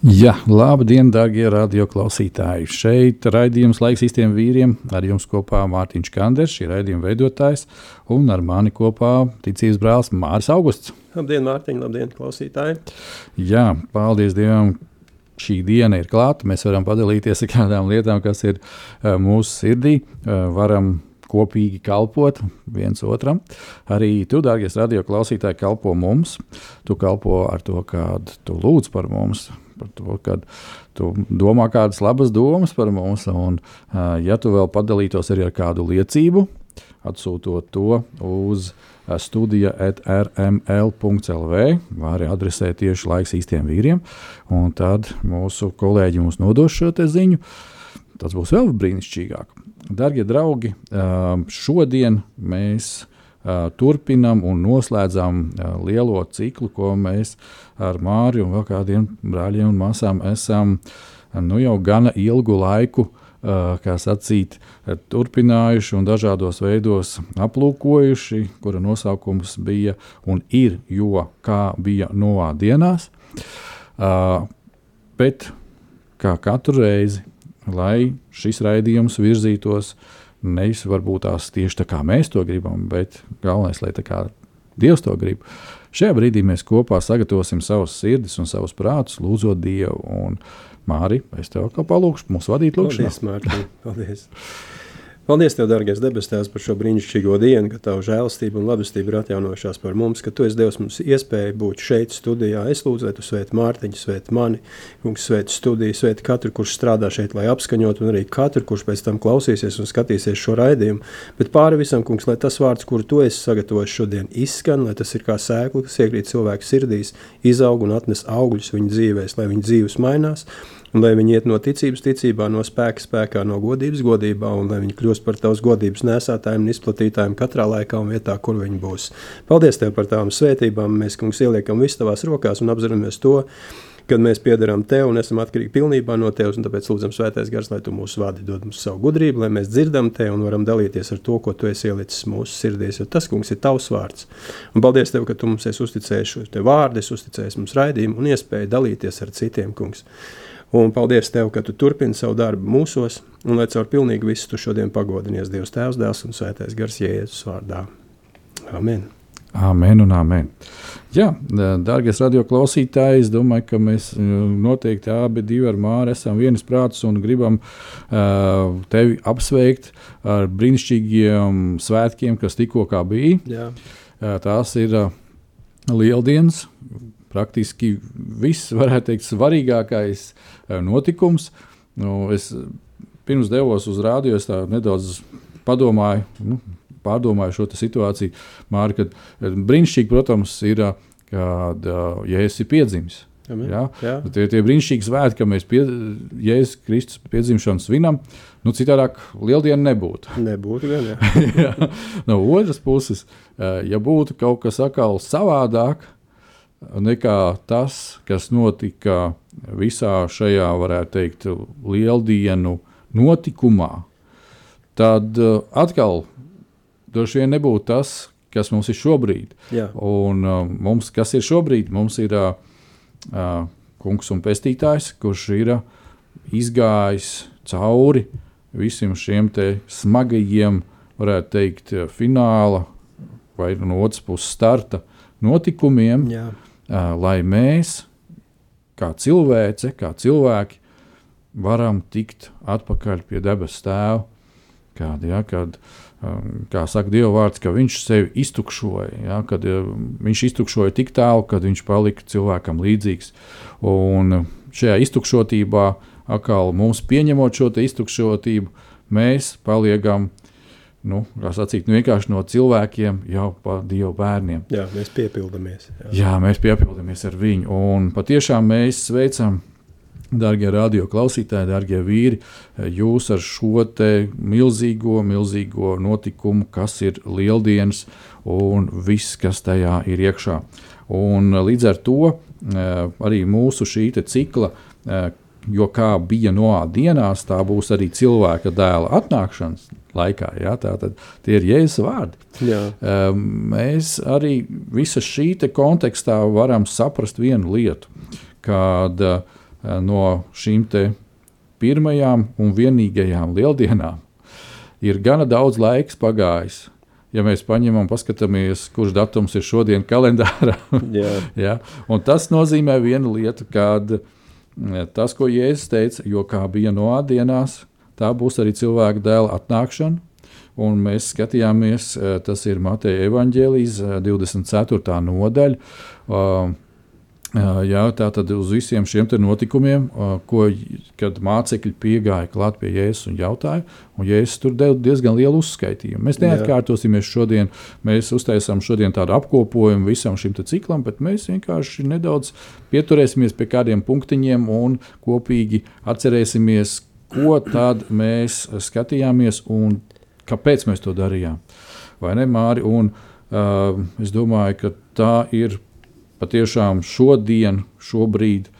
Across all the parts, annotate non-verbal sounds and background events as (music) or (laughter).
Jā, labdien, darbie radioklausītāji! Šeit raidījums laiks īstiem vīriem. Ar jums kopā Mārtiņš Kanders, šī raidījuma veidotājs, un ar mani kopā ticības brālis Māris Augusts. Labdien, Mārtiņ, labdien, klausītāji! Jā, paldies Dievam! Šī diena ir klāta. Mēs varam padalīties ar kādām lietām, kas ir uh, mūsu sirdī. Uh, varam kopīgi kalpot viens otram. Arī tu, dārgais radioklausītāji, kalpo mums. Tu kalpo ar to, kādu tu lūdz par mums, par to, kad tu domā kādas labas domas par mums. Un, ja tu vēl padalītos arī ar kādu liecību, atsūtot to uz studija rml.lv, vai arī adresē tieši laiks īstiem vīriem. Un tad mūsu kolēģi mums nodos šo ziņu. Tas būs vēl brīnišķīgāk. Darbie draugi, šodien mēs turpinām un noslēdzam lielo ciklu, ko mēs ar Māriju un vēl kādiem brāļiem un māsām esam nu, jau gana ilgu laiku kā sacīt, turpinājuši un dažādos veidos aplūkojuši, kura nosaukums bija un ir, jo kā bija novā dienās. Bet kā katru reizi, lai šis raidījums virzītos nevis varbūt tās tieši tā kā mēs to gribam, bet galvenais, lai tā kā Dievs to grib. Šajā brīdī mēs kopā sagatavosim savus sirdis un savus prātus, lūdzot Dievu. Un, Māri, es tev kā palūgšu, mums vadīt lūgšanā. Paldies, Mārtiņ, paldies! (laughs) Paldies, Tev, dārgais debes Tēvs, par šo brīnišķīgo dienu, ka Tava žēlastība un labestība ir atjaunojušās par mums, ka Tu esi devis mums iespēju būt šeit studijā. Es lūdzu, lai Tu svēti Mārtiņu, svēti mani, kungs, svēti studiju, svēti katru, kurš strādā šeit, lai apskaņot, un arī katru, kurš pēc tam klausīsies un skatīsies šo raidījumu. Bet pāri visam, kungs, lai tas vārds, kuru Tu esi sagatavojis šodien, izskan, lai tas ir kā sēkla, kas iekrīt cilvēku sirdīs, izaug un atnes augļus viņu dzīvēs, lai viņu dzīves mainās lai viņi iet no ticības ticībā, no spēka spēkā, no godības godībā, un lai viņi kļūst par tavas godības nesētājiem un izplatītājiem katrā laikā un vietā, kur viņi būs. Paldies Tev par tām svētībām. Mēs, kungs, ieliekam visu tavās rokās un apzināmies to, kad mēs piederam Tev un esam atkarīgi pilnībā no Tevis, un tāpēc lūdzam svētais gars, lai Tu mūsu vadi dod mums savu gudrību, lai mēs dzirdam Tevi un varam dalīties ar to, ko Tu esi ielicis mūsu sirdīs, jo tas, kungs, ir Tavs vārds. Un paldies Tev, ka Tu mums esi uzticējis šo Te vārdu, uzticējis mums raidījumu un iespēju dalīties ar citiem, kungs. Un paldies Tev, ka Tu turpini savu darbu mūsos, un lai caur pilnīgi visu Tu šodien pagodinies Dievs Tēvs, Dēls un Svētais Gars Jēzus vārdā. Amen! Amen un amen. Jā, dārgais radioklausītāji, es domāju, ka mēs noteikti abi ar Māru esam vienas prātas un gribam uh, tevi apsveikt ar brīnišķīgiem svētkiem, kas tikko bija. Jā. Uh, tās ir uh, lieldienas, praktiski viss, varētu teikt, svarīgākais notikums. Nu, es pirms devos uz rādio, es nedaudz padomāju, nu, pārdomāju šo situāciju. Māri, kad brīnišķīgi, protams, ir, kad ja esi piedzimis. Ja? Jā. Tie ir brīnišķīgi svētki, ka mēs pie, Jēzus Kristus piedzimšanu svinam. Nu, citādāk, lieldiena nebūtu. (laughs) Nebūtu gan, jā. (laughs) jā. No otras puses, ja būtu kaut kas atkal savādāk, nekā tas, kas notika visā šajā, varētu teikt, lieldienu notikumā, tad uh, atkal droši vien nebūtu tas, kas mums ir šobrīd. Jā. Un uh, mums, kas ir šobrīd, mums ir uh, kungs un pestītājs, kurš ir izgājis cauri visiem šiem smagajiem, varētu teikt, fināla vai no otras puses starta notikumiem. Jā lai mēs, kā cilvēce, kā cilvēki, varam tikt atpakaļ pie debesu tēva Kāda, ja, kad, um, kā saka Dieva vārds, ka viņš sevi iztukšoja, ja, kad um, viņš iztukšoja tik tālu, kad viņš palika cilvēkam līdzīgs. Un šajā iztukšotībā, atkal mums pieņemot šo iztukšotību, mēs paliekam nu, sacīt, nu, vienkārši no cilvēkiem jau par Dieva bērniem. Jā, mēs piepildamies. Jā, jā mēs piepildamies ar viņu. Un patiešām mēs sveicam. Darbie radioklausītāji, darbie vīri, jūs ar šo milzīgo, milzīgo notikumu, kas ir lieldienas un viss, kas tajā ir iekšā. Un līdz ar to eh, arī mūsu šī cikla eh, jo kā bija Noā dienās, tā būs arī cilvēka dēla atnākšanas laikā. Ja? Tātad tie ir Jēzus vārdi. Ehm, mēs arī visā šī kontekstā varam saprast vienu lietu, kad eh, no šīm pirmajām un vienīgajām lieldienām ir gana daudz laiks pagājis. Ja mēs paņemam, paskatāmies, kurš datums ir šodien kalendārā, ja? (laughs) tas nozīmē vienu lietu, kad uh, Tas, ko Jēzus teica, jo kā bija no ādienās, tā būs arī cilvēka dēla atnākšana. Un mēs skatījāmies, eh, tas ir Mateja Evanģēlijas 24. Eh, nodaļa. Uh, Jā, tā tad uz visiem šiem notikumiem, ko, kad mācekļi piegāja klāt pie Jēzus un jautāja, un Jēzus tur deva diezgan lielu uzskaitījumu. Mēs neatkārtosimies šodien, mēs uztaisām šodien tādu apkopojumu visam šim ciklam, bet mēs vienkārši nedaudz pieturēsimies pie kādiem punktiņiem un kopīgi atcerēsimies, ko tad mēs skatījāmies un kāpēc mēs to darījām. Vai ne, Māri? Un, uh, es domāju, ka tā ir patiešām šodien, šobrīd,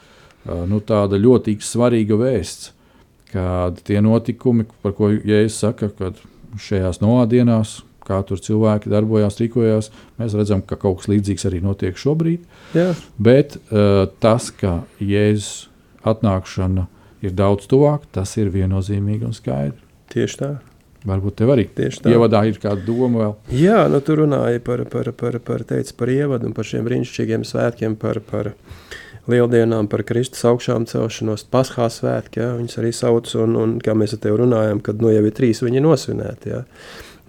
nu, tāda ļoti svarīga vēsts, kad tie notikumi, par ko Jēzus saka, kad šajās noādienās, kā tur cilvēki darbojās, rīkojās, mēs redzam, ka kaut kas līdzīgs arī notiek šobrīd. Jā. Bet uh, tas, ka Jēzus atnākšana ir daudz tuvāk, tas ir viennozīmīgi un skaidrs. Tieši tā. Varbūt tev arī ievadā ir kāda doma vēl. Jā, nu, tu runāji par, par, par, par, teici, par ievadu un par šiem brīnišķīgiem svētkiem, par, par lieldienām, par Kristus augšām celšanos, Paskā svētki. Ja, viņus arī sauc, un, un kā mēs ar tevi runājam, kad nu, jau ir trīs viņi nosvinēti. Ja.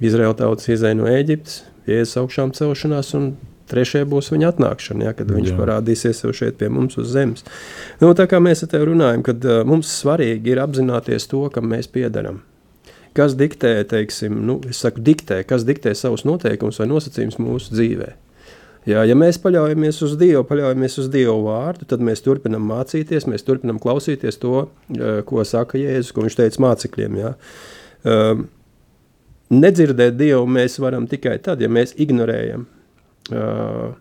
Izraēla tautas izēja no Ēģiptes, Jēzus augšām celšanās un Trešajā būs viņa atnākšana, ja, kad viņš Jā. parādīsies jau šeit pie mums uz zemes. Nu, tā kā mēs ar tevi runājam, kad uh, mums svarīgi ir apzināties to, kam mēs piedaram kas diktē, teiksim, nu, saku, diktē, kas diktē savus noteikumus vai nosacījumus mūsu dzīvē. Jā, ja mēs paļaujamies uz Dievu, paļaujamies uz Dievu vārdu, tad mēs turpinām mācīties, mēs turpinām klausīties to, ko saka Jēzus, ko viņš teica mācekļiem. Jā. Um, nedzirdēt Dievu mēs varam tikai tad, ja mēs ignorējam uh,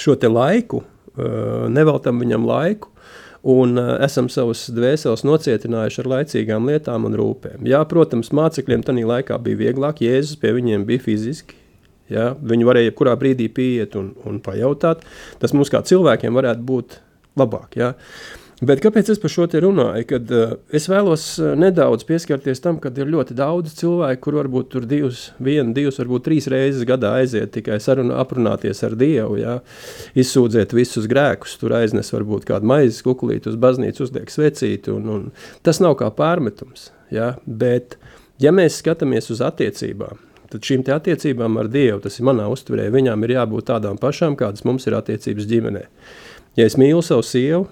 šo laiku, uh, neveltam viņam laiku, un uh, esam savus dvēseles nocietinājuši ar laicīgām lietām un rūpēm. Jā, protams, mācekļiem tajā laikā bija vieglāk, Jēzus pie viņiem bija fiziski. Ja, viņi varēja jebkurā brīdī pieiet un, un pajautāt. Tas mums kā cilvēkiem varētu būt labāk. Ja. Bet kāpēc es par šo te runāju? Kad, uh, es vēlos uh, nedaudz pieskarties tam, ka ir ļoti daudz cilvēku, kur varbūt tur divas, viena, divas, varbūt trīs reizes gadā aiziet tikai saruna, aprunāties ar Dievu, jā, izsūdzēt visus grēkus, tur aiznes varbūt kādu maizes kukulīti uz baznīcu, uzliek svecīti, un, un tas nav kā pārmetums, jā, bet ja mēs skatāmies uz attiecībām, tad šīm attiecībām ar Dievu, tas ir manā uztverē, viņām ir jābūt tādām pašām, kādas mums ir attiecības ģimenē. Ja es mīlu savu sievu,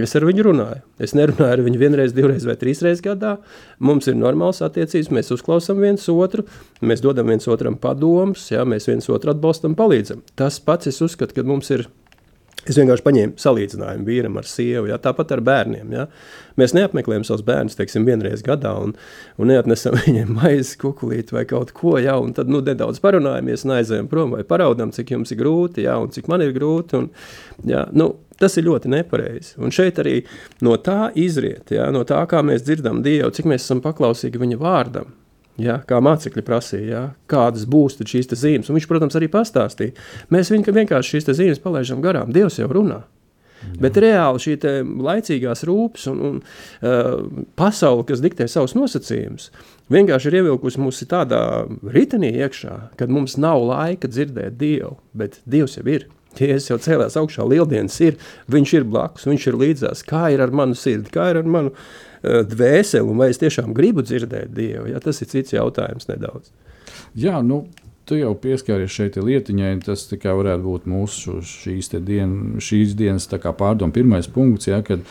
Es ar viņu runāju. Es nerunāju ar viņu vienreiz, divreiz vai trīsreiz gadā. Mums ir normāls attiecības, mēs uzklausām viens otru, mēs dodam viens otram padomus, mēs viens otru atbalstam, palīdzam. Tas pats es uzskatu, ka mums ir Es vienkārši paņēmu salīdzinājumu vīram ar sievu, ja, tāpat ar bērniem. Ja. Mēs neapmeklējam savus bērnus, teiksim, vienreiz gadā un, un neatnesam (laughs) viņiem maizes kukulīti vai kaut ko, ja, un tad nu, nedaudz parunājamies un aizējam prom vai paraudam, cik jums ir grūti, ja, un cik man ir grūti. Un, ja, nu, tas ir ļoti nepareizi. Un šeit arī no tā izriet, ja, no tā, kā mēs dzirdam Dievu, cik mēs esam paklausīgi viņa vārdam. Ja, kā mācekļi prasīja, ja, kādas būs šīs zīmes. Un viņš, protams, arī pastāstīja. Mēs viņu vienkārši šīs zīmes palaidām garām. Dievs jau runā. Jā. Bet reāli šī laicīgās rūpes un, un uh, pasaule, kas diktē savus nosacījumus, vienkārši ir ievilkusi mūs tādā ritenī iekšā, kad mums nav laika dzirdēt Dievu, bet Dievs jau ir. Jēzus jau cēlās augšā, lieldienas ir, viņš ir blakus, viņš ir līdzās. Kā ir ar manu sirdi, kā ir ar manu uh, dvēseli, un vai es tiešām gribu dzirdēt Dievu? Ja, tas ir cits jautājums nedaudz. Jā, nu, tu jau pieskāries šeit lietiņai, tas varētu būt mūsu šīs, dien, šīs dienas pārdomu pirmais punkts, ja, kad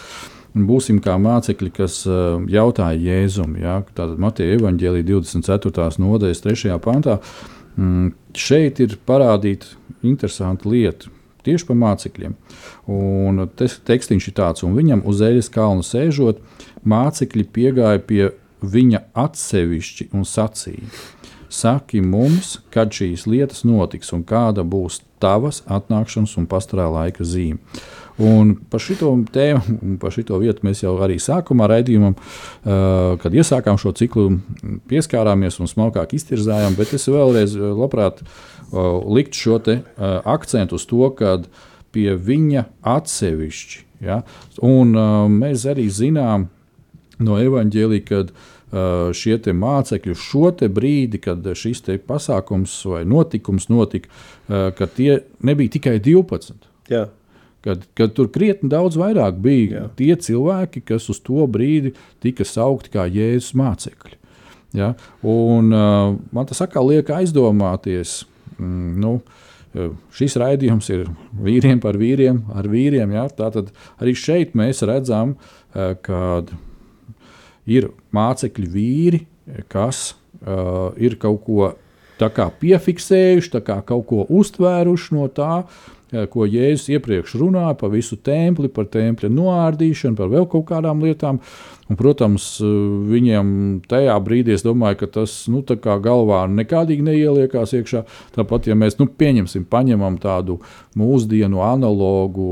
būsim kā mācekļi, kas uh, jautāja Jēzum, ja, tātad Mateja evaņģēlī 24. nodaļas 3. pantā, šeit ir parādīta interesanta lieta. Tieši par mācekļiem. Un tes, tekstīns ir tāds, un viņam uz eļas kalna sēžot, mācekļi piegāja pie viņa atsevišķi un sacīja: Saki mums, kad šīs lietas notiks un kāda būs tavas atnākšanas un pastarā laika zīme. Un par šo tēmu, un par šo vietu mēs jau arī sākumā raidījumam, kad iesākām šo ciklu, pieskārāmies un smalkāk iztirzājām, bet es vēlreiz labprāt liktu šo akcentu uz to, ka pie viņa atsevišķi. Ja? Un, mēs arī zinām no evaņģēlīja, kad šie mācekļi šo brīdi, kad šis pasākums vai notikums notika, ka tie nebija tikai 12. Jā Kad, kad tur krietni daudz vairāk bija Jā. tie cilvēki, kas uz to brīdi tika saukti kā Jēzus mācekļi. Ja? Un, uh, man tas atkal liek aizdomāties. Mm, nu, Šis raidījums ir vīriem par vīriem, ar vīriem. Ja? Tātad arī šeit mēs redzam, uh, ka ir mācekļi vīri, kas uh, ir kaut ko piefiksējuši, kaut ko uztvēruši no tā, ko Jēzus iepriekš runāja par visu templi, par templi noārdīšanu, par vēl kaut kādām lietām. Un, protams, viņiem tajā brīdī es domāju, ka tas nu, galvā nekādīgi neieliekās iekšā. Tāpat, ja mēs nu, pieņemsim, paņemam tādu mūsdienu analogu,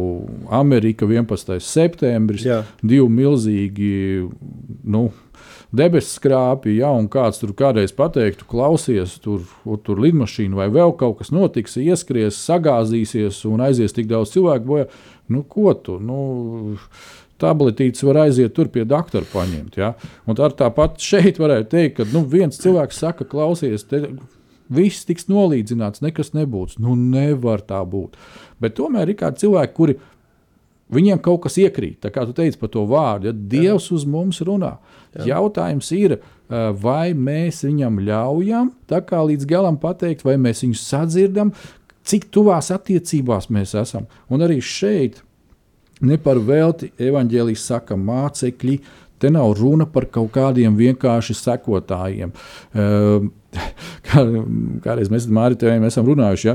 Amerika 11. septembris, Jā. divi milzīgi. Nu, debesu skrāpī, ja kāds tur kādreiz pateiktu, klausies, tur, tur lidmašīna vai vēl kaut kas notiks, ieskries, sagāzīsies un aizies tik daudz cilvēku bojā. Nu, ko tu? Nu, tabletītes var aiziet tur pie doktora paņemt. Ja? Un tā tāpat šeit varētu teikt, ka nu, viens cilvēks saka, klausies, te, viss tiks nolīdzināts, nekas nebūs. Nu, nevar tā būt. Bet tomēr ir kādi cilvēki, kuri Viņiem kaut kas iekrīt, tā kā tu teici par to vārdu. Ja Dievs uz mums runā. Jā. Jautājums ir, vai mēs viņam ļaujam līdz galam pateikt, vai mēs viņu sadzirdam, cik tuvās attiecībās mēs esam. Un arī šeit ne par velti evaņģēlijas saka mācekļi. Te nav runa par kaut kādiem vienkārši sekotājiem. (laughs) Kā, kādreiz mēs ar Mārtiņu esam runājuši, ja,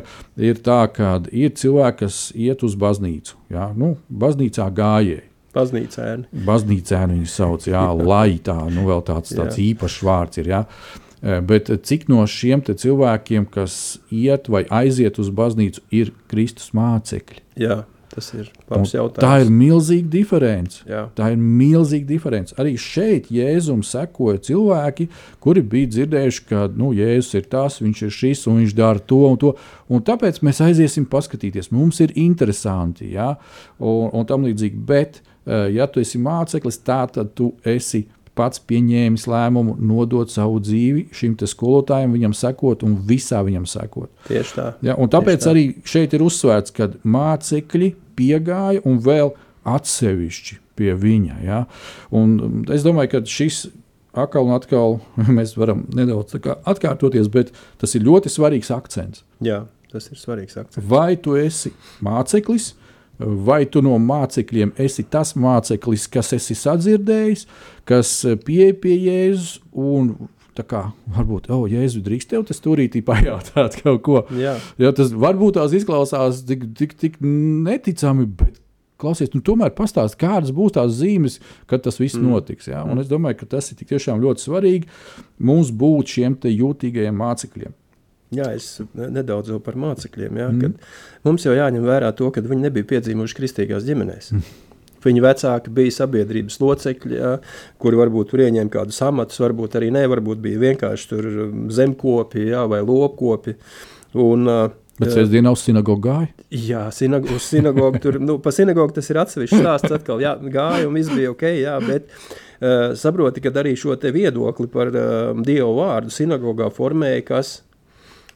ir tā, ka ir cilvēki, kas iet uz baznīcu. Ja, nu, baznīcā gājēji. Baznīcēni. Baznīcēni viņu sauc, jā, lai tā, nu vēl tāds, tāds īpašs vārds ir. Ja. E, bet cik no šiem cilvēkiem, kas iet vai aiziet uz baznīcu, ir Kristus mācekļi? Jā. Tas ir labs jautājums. Tā ir milzīga diference. Jā. Tā ir milzīga diference. Arī šeit Jēzum sekoja cilvēki, kuri bija dzirdējuši, ka nu, Jēzus ir tas, viņš ir šis un viņš dara to un to. Un tāpēc mēs aiziesim paskatīties. Mums ir interesanti, ja? un, un tam līdzīgi. Bet, eh, ja tu esi māceklis, tad tu esi pats pieņēmis lēmumu nodot savu dzīvi šim skolotājam, viņam sekot un visā viņam sekot. Tieši tā. Ja, tāpēc tā. arī šeit ir uzsvērts, ka mācekļi piegāja un vēl atsevišķi pie viņa. Ja? Un um, es domāju, ka šis atkal un atkal (laughs) mēs varam nedaudz atkārtoties, bet tas ir ļoti svarīgs akcents. Jā, tas ir svarīgs akcents. Vai tu esi māceklis? Vai tu no mācekļiem esi tas māceklis, kas esi sadzirdējis, kas pieeja pie Jēzus un Tā kā varbūt, oh, Jēzu, drīkst tev tas turītī (laughs) pajautāt kaut ko. Jā. Jā, tas varbūt tās izklausās tik, tik, tik neticami, bet klausies, nu, tomēr pastāst, kādas būs tās zīmes, kad tas viss mm. notiks. Ja? Un es domāju, ka tas ir tiešām ļoti svarīgi mums būt šiem jūtīgajiem mācekļiem. Jā, es nedaudz par mācekļiem. Jā, mm. Mums jau jāņem vērā to, ka viņi nebija piedzīvojuši kristīgās ģimenēs. Mm. Viņa vecāki bija sabiedrības locekļi, ja, kuri varbūt tur ieņēma kādus amatus, varbūt arī ne, varbūt bija vienkārši um, zemkopi ja, vai lopkopi. Un, uh, Bet sestdienā uz sinagogu gāja? Jā, sinag uz sinagogu tur, nu, pa sinagogu tas ir atsevišķs stāsts atkal, jā, gāja un viss bija ok, jā, bet uh, saproti, ka arī šo te viedokli par uh, Dievu vārdu sinagogā formēja, kas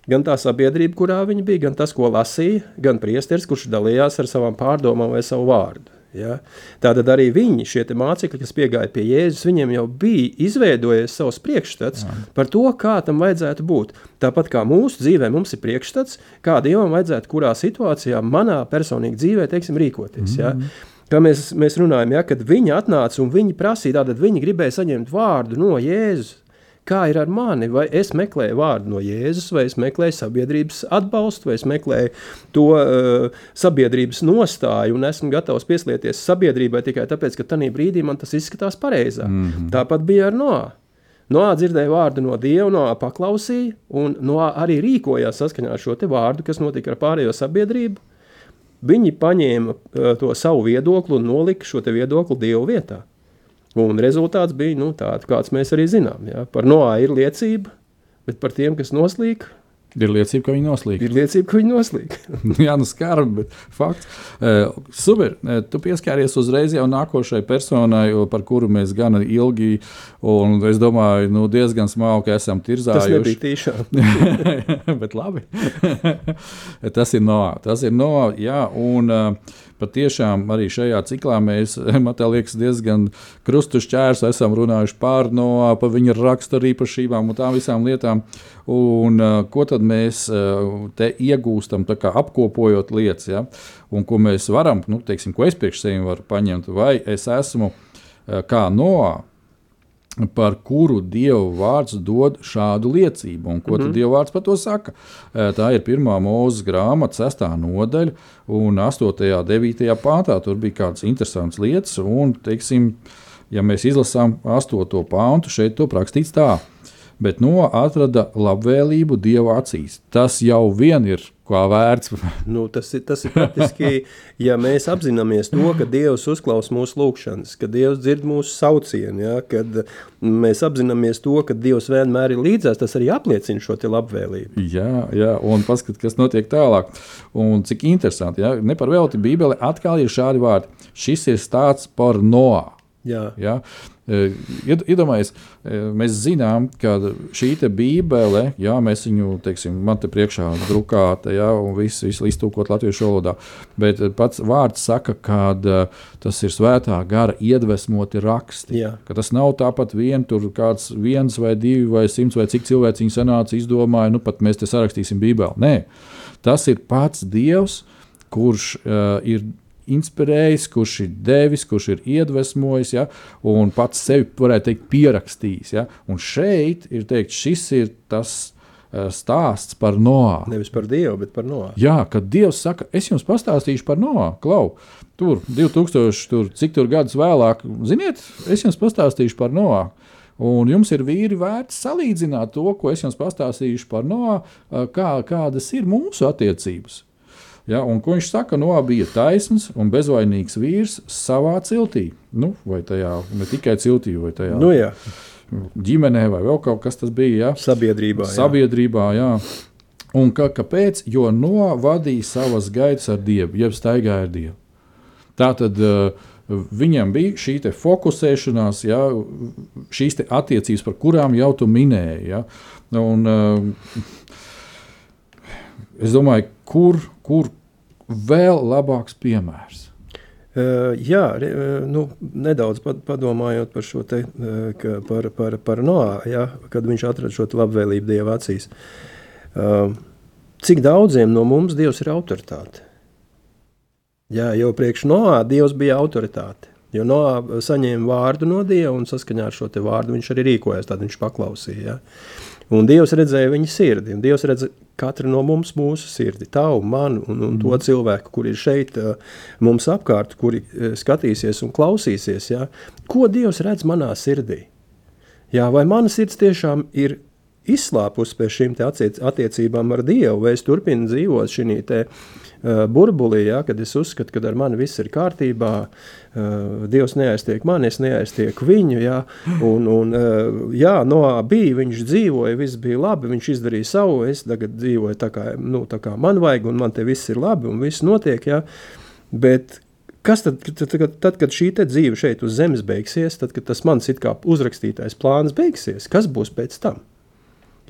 Gan tā sabiedrība, kurā viņi bija, gan tas, ko lasīja, gan priesteris, kurš dalījās ar savām pārdomām vai savu vārdu. Ja? Tātad arī viņi, šie mācekļi, kas piegāja pie Jēzus, viņiem jau bija izveidojies savs priekšstats Jā. par to, kā tam vajadzētu būt. Tāpat kā mūsu dzīvē mums ir priekšstats, kā Dievam vajadzētu kurā situācijā manā personīgā dzīvē teiksim, rīkoties. Mm -hmm. ja? Kā mēs, mēs runājam, ja, kad viņi atnāca un viņi prasīja, tad viņi gribēja saņemt vārdu no Jēzus. Kā ir ar mani? Vai es meklēju vārdu no Jēzus, vai es meklēju sabiedrības atbalstu, vai es meklēju to uh, sabiedrības nostāju un esmu gatavs pieslieties sabiedrībai tikai tāpēc, ka tajā brīdī man tas izskatās pareizāk. Mm -hmm. Tāpat bija ar Noā. Noā dzirdēja vārdu no Dieva, Noā paklausīja, un Noā arī rīkojās saskaņā ar šo vārdu, kas notika ar pārējo sabiedrību. Viņi paņēma uh, to savu viedokli un nolika šo viedokli Dieva vietā. Un rezultāts bija nu, tāds, kāds mēs arī zinām. Ja? Par Noā ir liecība, bet par tiem, kas noslīd, Ir liecība, ka viņi noslīd. Ir liecība, ka viņi noslīd. (laughs) Jā, nu skarbi, bet fakts. Uh, super. Uh, tu pieskāries uzreiz jau nākošai personai, par kuru mēs gan ilgi, un es domāju, nu, diezgan smalki esam tirzājuši. Tas nebija tīšām. (laughs) bet labi. (laughs) tas ir no, tas ir no, jā, un uh, patiešām arī šajā ciklā mēs, (laughs) man liekas, diezgan krustušķērs esam runājuši par no, par viņa raksturīpašībām un tām visām lietām. Un, uh, ko tad mēs uh, te iegūstam, apkopojot lietas, ja? un ko mēs varam, nu, teiksim, ko es priekš sevi varu paņemt, vai es esmu uh, kā no par kuru Dieva vārds dod šādu liecību. Un ko mm -hmm. tad. Dieva vārds par to saka? Tā ir pirmā mūzes grāmata, sestā nodaļa, un 8. un 9. pāntā tur bija kādas interesantas lietas. Un, teiksim, ja mēs izlasām 8. pāntu, šeit to rakstīts tā bet no atrada labvēlību Dieva acīs. Tas jau vien ir kā vērts. (laughs) nu, tas, ir, tas ir praktiski, ja mēs apzināmies to, ka Dievs uzklausa mūsu lūgšanas, ka Dievs dzird mūsu saucienu, ja, kad mēs apzināmies to, ka Dievs vienmēr ir līdzās, tas arī apliecina šo labvēlību. Jā, jā, un paskat, kas notiek tālāk. Un cik interesanti, ja, ne par velti Bībele atkal ir šādi vārdi. Šis ir stāsts par Noā. Jā. Ja? Iedomājieties, mēs zinām, ka šī bībele, jā, mēs viņu, teiksim, man te priekšā drukāta, jā, un viss vis iztūkot latviešu valodā, bet pats vārds saka, ka tas ir svētā gara iedvesmoti raksti. Jā. Ka tas nav tāpat vien, tur kāds viens vai divi vai simts vai cik cilvēki viņi sanāca, izdomāja, nu pat mēs te sarakstīsim bībeli. Nē, tas ir pats Dievs, kurš uh, ir inspirējis, kurš ir devis, kurš ir iedvesmojis, ja, un pats sevi, varētu teikt, pierakstījis. Ja. Un šeit ir teikt, šis ir tas uh, stāsts par Noā. Nevis par Dievu, bet par Noā. Jā, kad Dievs saka, es jums pastāstīšu par Noā, Klau. Tur 2000, tur, cik tur gadus vēlāk, ziniet, es jums pastāstīšu par Noā. Un jums ir vīri vērts salīdzināt to, ko es jums pastāstīšu par Noā, kā, kādas ir mūsu attiecības. Ja, un, ko viņš saka? Noā bija taisns un bezvainīgs vīrs savā ciltī. Nu, vai tajā ne tikai ciltī, vai tajā nu, jā. ģimenē, vai vēl kaut kas tas bija. Ja? Sabiedrībā. Sabiedrībā jā. Un ka, kāpēc? Jo Noā vadīja savas gaitas ar Dievu, jeb staigāja ar Dievu. Tā tad uh, viņam bija šī fokusēšanās, ja, šīs attiecības, par kurām jau tu minēji. Ja. Un, uh, es domāju, kur, kur vēl labāks piemērs? Uh, jā, uh, nu, nedaudz padomājot par šo te, uh, par, par, par Noā, ja, kad viņš atrada šo labvēlību Dieva acīs. Cik daudziem no mums Dievs ir autoritāte? Jā, jau priekš Noā Dievs bija autoritāte. Jo Noā saņēma vārdu no Dieva un saskaņā ar šo vārdu viņš arī rīkojās, tad viņš paklausīja. Ja. Un Dievs redzēja viņa sirdi, un Dievs redz katru no mums mūsu sirdi, tavu, manu un, un mm. to cilvēku, kur ir šeit mums apkārt, kuri skatīsies un klausīsies. Ja? Ko Dievs redz manā sirdī? Jā, vai mana sirds tiešām ir izslāpusi pēc šīm attiecībām ar Dievu, vai es turpinu dzīvot šī uh, burbulī, ja, kad es uzskatu, ka ar mani viss ir kārtībā, uh, Dievs neaiztiek mani, es neaiztieku viņu. Ja, un, un, uh, jā, no bija, viņš dzīvoja, viss bija labi, viņš izdarīja savu, es tagad dzīvoju tā kā, nu, tā kā man vajag, un man te viss ir labi, un viss notiek. Ja, bet Kas tad, tad, tad, tad, kad šī dzīve šeit uz zemes beigsies, tad, kad tas mans uzrakstītais plāns beigsies, kas būs pēc tam?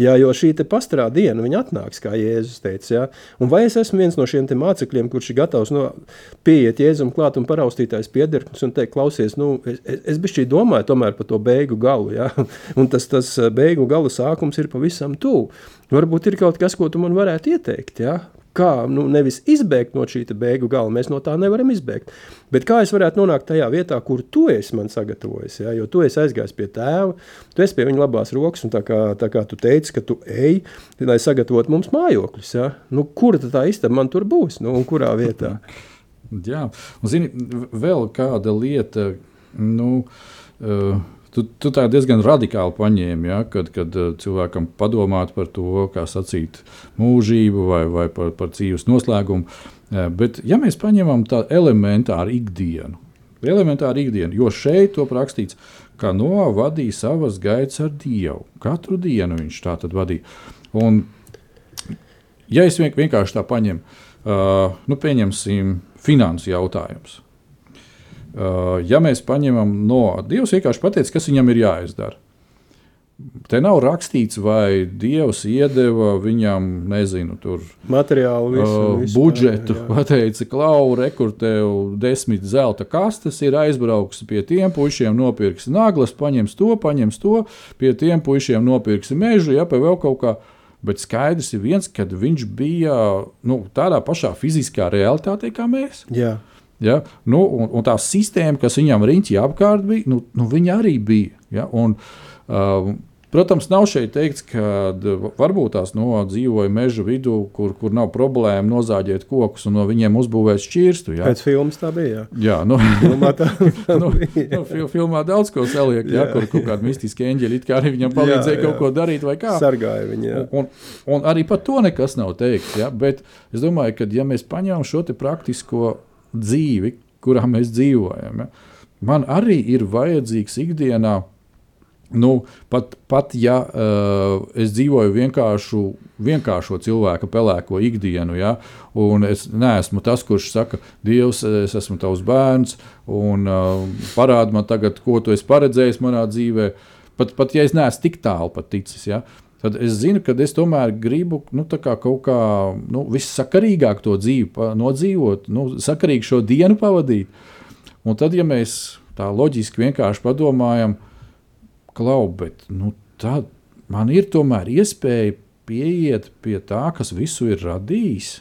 Jā, jo šī pastarā diena atnāks, kā Jēzus teica. Jā. Un vai es esmu viens no šiem mācekļiem, kurš ir gatavs no, pieiet Jēzum klāt un paraustītājs piederknis un teikt, klausies, nu, es, es, bišķī domāju tomēr par to beigu galu. Jā. (laughs) Un tas, tas beigu gala sākums ir pavisam tuvu. Varbūt ir kaut kas, ko tu man varētu ieteikt. Jā kā nu, nevis izbēgt no šī beigu gala, mēs no tā nevaram izbēgt. Bet kā es varētu nonākt tajā vietā, kur tu esi man sagatavojis, ja? jo tu esi aizgājis pie tēva, tu esi pie viņa labās rokas, un tā kā, tā kā tu teici, ka tu ej, lai sagatavotu mums mājokļus. Ja? Nu, kur tā istaba man tur būs nu, un kurā vietā? (laughs) Jā, un zini, vēl kāda lieta, nu, uh, Tu, tu tā diezgan radikāli paņēmi, ja, kad, kad uh, cilvēkam padomāt par to, kā sacīt mūžību vai, vai par, par dzīves noslēgumu. Uh, bet, ja mēs paņemam tādu elementāru ikdienu, elementāru ikdienu, jo šeit to rakstīts, ka Noā vadīja savas gaitas ar Dievu. Katru dienu viņš tā tad vadīja. Un, ja es vienkārši tā paņemu, uh, nu, pieņemsim finansu jautājumus. Uh, ja mēs paņemam no Dievs, vienkārši pateicis, kas viņam ir jāizdara. Te nav rakstīts, vai Dievs iedeva viņam, nezinu, tur materiālu, visu, uh, visu budžetu. Pateica, klau, rekurtēju desmit zelta kastes, ir aizbrauks pie tiem puišiem, nopirks naglas, paņems to, paņems to, pie tiem puišiem nopirks mežu, ja pie vēl kaut kā. Bet skaidrs ir viens, ka viņš bija nu, tādā pašā fiziskā realitātē kā mēs. Jā. Ja? Nu, un, un tā sistēma, kas viņam riņķī apkārt bija, nu, nu, viņa arī bija. Ja? Un, uh, Protams, nav šeit teikts, ka varbūt tās no dzīvoja meža vidū, kur, kur nav problēma nozāģēt kokus un no viņiem uzbūvēt šķirstu. Jā. Pēc filmas tā bija. Jā, jā nu, filmā, tā, (laughs) tā nu, nu, fil, filmā daudz ko saliek, jā. Jā, kur kaut kādi mistiski eņģeļi arī viņam palīdzēja jā, jā. kaut ko darīt vai kā. Sargāja viņu. Jā. Un, un, un arī par to nekas nav teikts. Jā, bet es domāju, ka ja mēs paņemam šo praktisko dzīvi, kurā mēs dzīvojam. Ja? Man arī ir vajadzīgs ikdienā. Nu, pat, pat ja uh, es dzīvoju vienkāršu, vienkāršo cilvēku pelēko ikdienu, ja, un es neesmu tas, kurš saka, Dievs, es esmu tavs bērns, un uh, parādi man tagad, ko tu esi paredzējis manā dzīvē, pat, pat ja es neesmu tik tālu pat ticis. Ja, tad es zinu, ka es tomēr gribu nu, kā kaut kā nu, vissakarīgāk to dzīvi nodzīvot, nu, sakarīgi šo dienu pavadīt. Un tad, ja mēs tā loģiski vienkārši padomājam, klau, bet nu, tad man ir tomēr iespēja pieiet pie tā, kas visu ir radījis.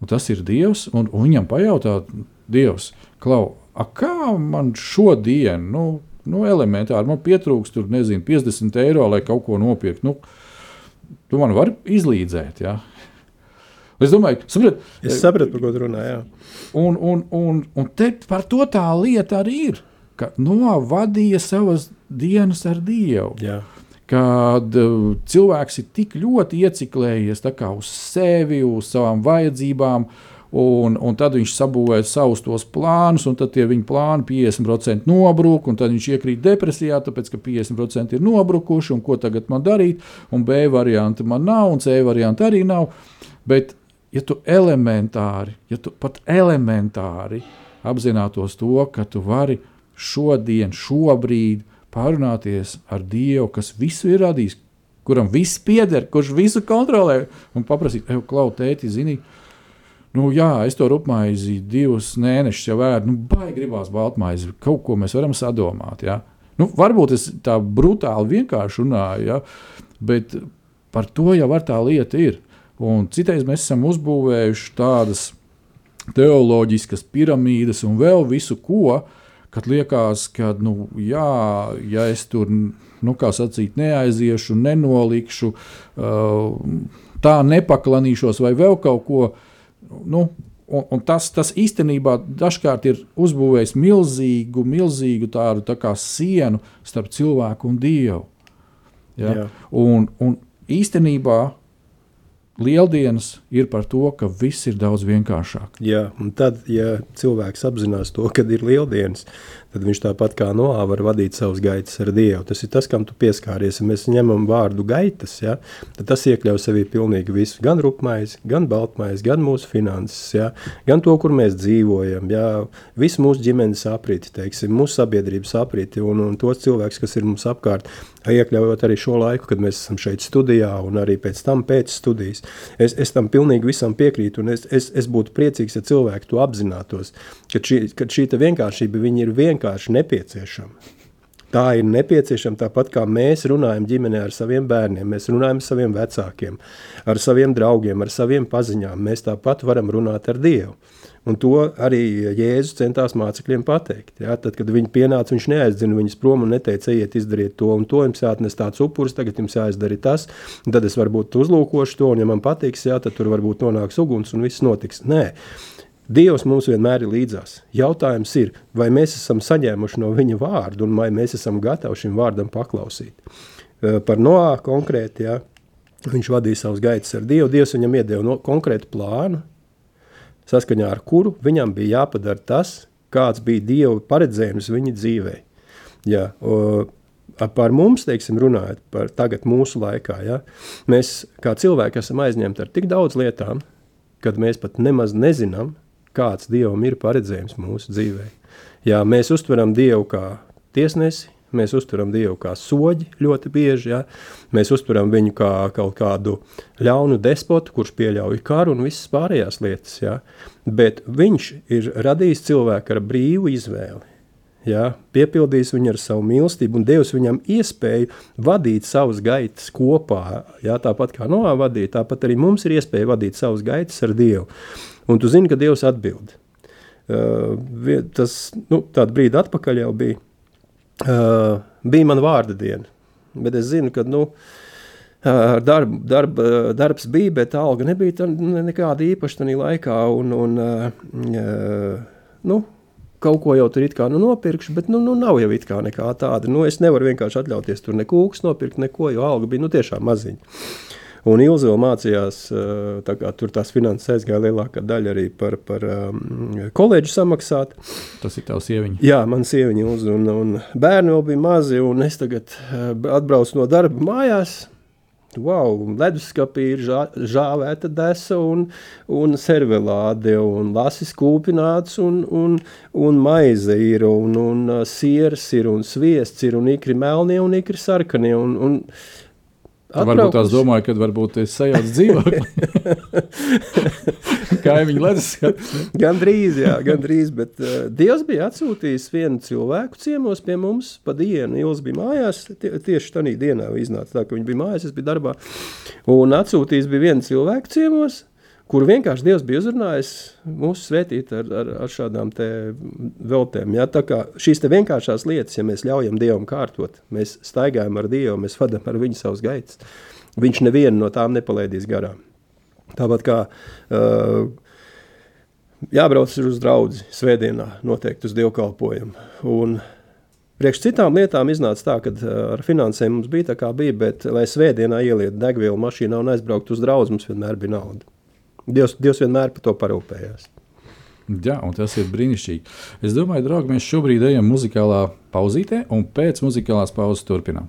Un tas ir Dievs, un, un viņam pajautāt, Dievs, klau, kā man šodien, nu, Nu, elementāri man pietrūkst, tur, nezinu, 50 eiro, lai kaut ko nopirktu. Nu, tu man vari izlīdzēt. Ja? Es domāju, saprat, es sapratu, par ko tu runā. Jā. Un, un, un, un te par to tā lieta arī ir. Ka Noā vadīja savas dienas ar Dievu. Jā. Kad uh, cilvēks ir tik ļoti ieciklējies uz sevi, uz savām vajadzībām, Un, un tad viņš sabūvēja savus tos plānus, un tad viņa plāni 50% nobrūk, un tad viņš iekrīt depresijā, tāpēc ka 50% ir nobrukuši, un ko tagad man darīt, un B varianti man nav, un C varianti arī nav. Bet, ja tu elementāri, ja tu pat elementāri apzinātos to, ka tu vari šodien, šobrīd parunāties ar Dievu, kas visu ir radījis, kuram viss pieder, kurš visu kontrolē, un paprasīt, ej, klau, tēti, zini, Nu, jā, es to rupmaizi divus mēnešus jau ēdu. Nu, baigi gribās baltmaizi. Kaut ko mēs varam sadomāt. Ja? Nu, varbūt es tā brutāli vienkārši runāju, ja? bet par to jau tā lieta ir. Un citreiz mēs esam uzbūvējuši tādas teoloģiskas piramīdas un vēl visu ko, kad liekas, ka, nu, jā, ja es tur, nu, kā sacīt, neaiziešu, nenolikšu, tā nepaklanīšos vai vēl kaut ko nu, un, un tas, tas īstenībā dažkārt ir uzbūvējis milzīgu, milzīgu tādu tā kā sienu starp cilvēku un dievu. Ja? Jā. Un, un īstenībā Lieldienas ir par to, ka viss ir daudz vienkāršāk. Jā, un tad, ja cilvēks apzinās to, kad ir lieldienas, tad viņš tāpat kā Noā var vadīt savus gaitas ar Dievu. Tas ir tas, kam tu pieskāries. Ja mēs ņemam vārdu gaitas, ja, tad tas iekļauj sevī pilnīgi visu. Gan rupmaizi, gan baltmaizi, gan mūsu finanses, ja, gan to, kur mēs dzīvojam, ja, visu mūsu ģimenes aprīti, teiksim, mūsu sabiedrības aprīti un, un tos cilvēkus, kas ir mums apkārt. iekļaujot arī šo laiku, kad mēs esam šeit studijā, un arī pēc tam pēc studijas. Es, es tam pilnīgi visam piekrītu, un es, es, es būtu priecīgs, ja cilvēki to apzinātos, ka šī, ka šī vienkāršība ir vienkārši nepieciešama. Tā ir nepieciešama tāpat kā mēs runājam ģimenē ar saviem bērniem, mēs runājam ar saviem vecākiem, ar saviem draugiem, ar saviem paziņām. Mēs tāpat varam runāt ar Dievu. Un to arī Jēzus centās mācekļiem pateikt. Ja? Tad, kad viņi pienāca, viņš neaizdzina viņus prom un neteica, ejiet, izdariet to un to. Jums jāatnes tāds upuris, tagad jums jāizdara tas. Tad es varbūt uzlūkošu to, un ja man patiks, jā, tad tur varbūt nonāks uguns un viss notiks. Nē. Dievs mums vienmēr ir līdzās. Jautājums ir, vai mēs esam saņēmuši no viņa vārdu, un vai mēs esam gatavi šim vārdam paklausīt. Par Noā konkrēti, ja, viņš vadīja savus gaitas ar Dievu. Dievs viņam iedeva no, konkrētu plānu, saskaņā ar kuru viņam bija jāpadara tas, kāds bija Dieva paredzējums viņa dzīvē. Ja, o, par mums, teiksim, runājot par tagad mūsu laikā, ja, mēs kā cilvēki esam aizņemti ar tik daudz lietām, kad mēs pat nemaz nezinām, kāds Dievam ir paredzējums mūsu dzīvē. Ja mēs uztveram Dievu kā tiesnesi, Mēs uztveram Dievu kā soģi ļoti bieži. Ja? Mēs uztveram viņu kā kaut kādu ļaunu despotu, kurš pieļauj karu un visas pārējās lietas. Ja? Bet viņš ir radījis cilvēku ar brīvu izvēli. Ja, piepildījis viņu ar savu mīlestību, un devis viņam iespēju vadīt savus gaitas kopā. Ja, tāpat kā Noā vadīja, tāpat arī mums ir iespēja vadīt savus gaitas ar Dievu. Un tu zini, ka Dievs atbild. Uh, tas nu, tāds brīdi atpakaļ jau bija uh, bija mana vārda diena. Bet es zinu, ka nu, uh, darb, darb, darbs bija, bet alga nebija tā, nekāda īpaša tajā laikā. Un, un, uh, nu, kaut ko jau tur it kā nu, nopirkšu, bet nu, nu, nav jau nekā tāda. Nu, es nevaru vienkārši atļauties tur nekūks nopirkt, neko, jo alga bija nu, tiešām maziņa. Un Ilze vēl mācījās, tā kā tur tās finanses aizgāja lielākā daļa arī par, par um, koledžu samaksāt. Tas ir tavs sieviņa. Jā, man sieviņa Ilze, un, un bērni vēl bija mazi, un es tagad atbraucu no darba mājās. Wow, leduskapī ir žā, žāvēta desa un, un servelāde, un lasis kūpināts, un, un, un maize ir, un, un siers ir, un sviests ir, un ikri melnie, un ikri sarkanie. Un, un, Varbūt tās domāju, ka varbūt es sajaucu dzīvokli. (laughs) Kaimiņu ledus gan drīz, jā, gan drīz, bet uh, Dievs bija atsūtījis vienu cilvēku ciemos pie mums pa dienu. Ils bija mājās, tie, tieši tādā dienā iznāca tā, ka viņi bija mājās, es biju darbā. Un atsūtījis bija vienu cilvēku ciemos, kur vienkārši Dievs bija uzrunājis mūsu svētīt ar, ar, ar šādām veltēm. Ja? Tā kā šīs vienkāršās lietas, ja mēs ļaujam Dievam kārtot, mēs staigājam ar Dievu, mēs vadam ar viņu savus gaitas, viņš nevienu no tām nepalaidīs garām. Tāpat kā uh, jābrauc uz draugu svētdienā, noteikti uz dievkalpojumu. Un Priekš citām lietām iznāca tā, ka ar finansēm mums bija tā kā bija, bet, lai svētdienā ielietu degvielu mašīnā un aizbrauktu uz draugu, mums vienmēr bija nauda. Dievs, Dievs vienmēr par to parūpējās. Jā, un tas ir brīnišķīgi. Es domāju, draugi, mēs šobrīd ejam muzikālā pauzītē, un pēc muzikālās pauzes turpinām.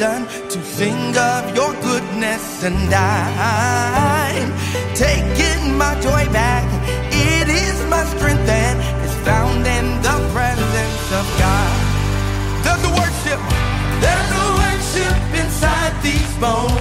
reason to sing of your goodness, and I'm taking my joy back. It is my strength that is found in the presence of God. There's a worship, there's a worship inside these bones.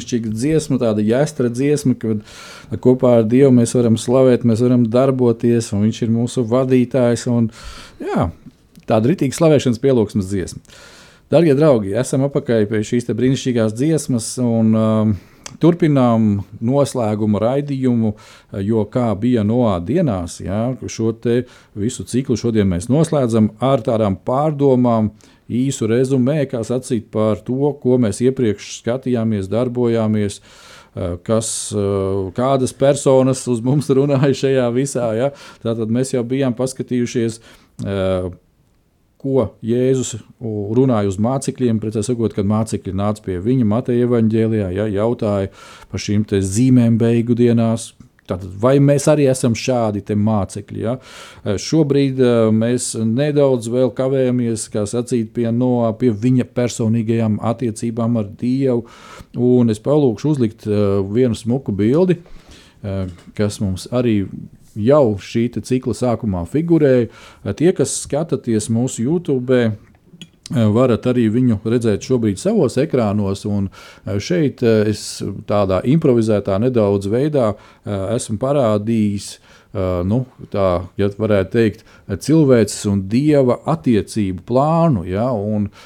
Brīnišķīga dziesma, tāda jāstra dziesma, kad kopā ar Dievu mēs varam slavēt, mēs varam darboties, un Viņš ir mūsu vadītājs. Un, jā, tāda rītīga slavēšanas pielūgsmes dziesma. Darbie draugi, esam apakaļ pie šīs brīnišķīgās dziesmas. Un, um, Turpinām noslēguma raidījumu, jo kā bija Noā dienās, jā, šo visu ciklu šodien mēs noslēdzam ar tādām pārdomām, īsu rezumē, kā sacīt par to, ko mēs iepriekš skatījāmies, darbojāmies. Kas, kādas personas uz mums runāja šajā visā? Ja? Tātad mēs jau bijām paskatījušies, ko Jēzus runāja uz mācekļiem. Precīzāk sakot, kad mācekļi nāca pie viņa Mateja evaņģēlijā, ja, jautāja par šīm zīmēm beigu dienās, Tātad, vai mēs arī esam šādi mācekļi? Ja? Eh, šobrīd uh, mēs nedaudz vēl kavējamies, sacīt, pie, no, pie viņa personīgajām attiecībām ar Dievu. Un es palūkšu uzlikt uh, vienu smuku bildi, kas mums arī jau šī cikla sākumā figurēja. Tie, kas skatāties mūsu YouTube, Eh, varat arī viņu redzēt šobrīd savos ekrānos. Eh, šeit eh, es tādā improvizētā nedaudz veidā esmu parādījis. Uh, nu, tā ja varētu teikt, cilvēces un dieva attiecību plānu. Ja,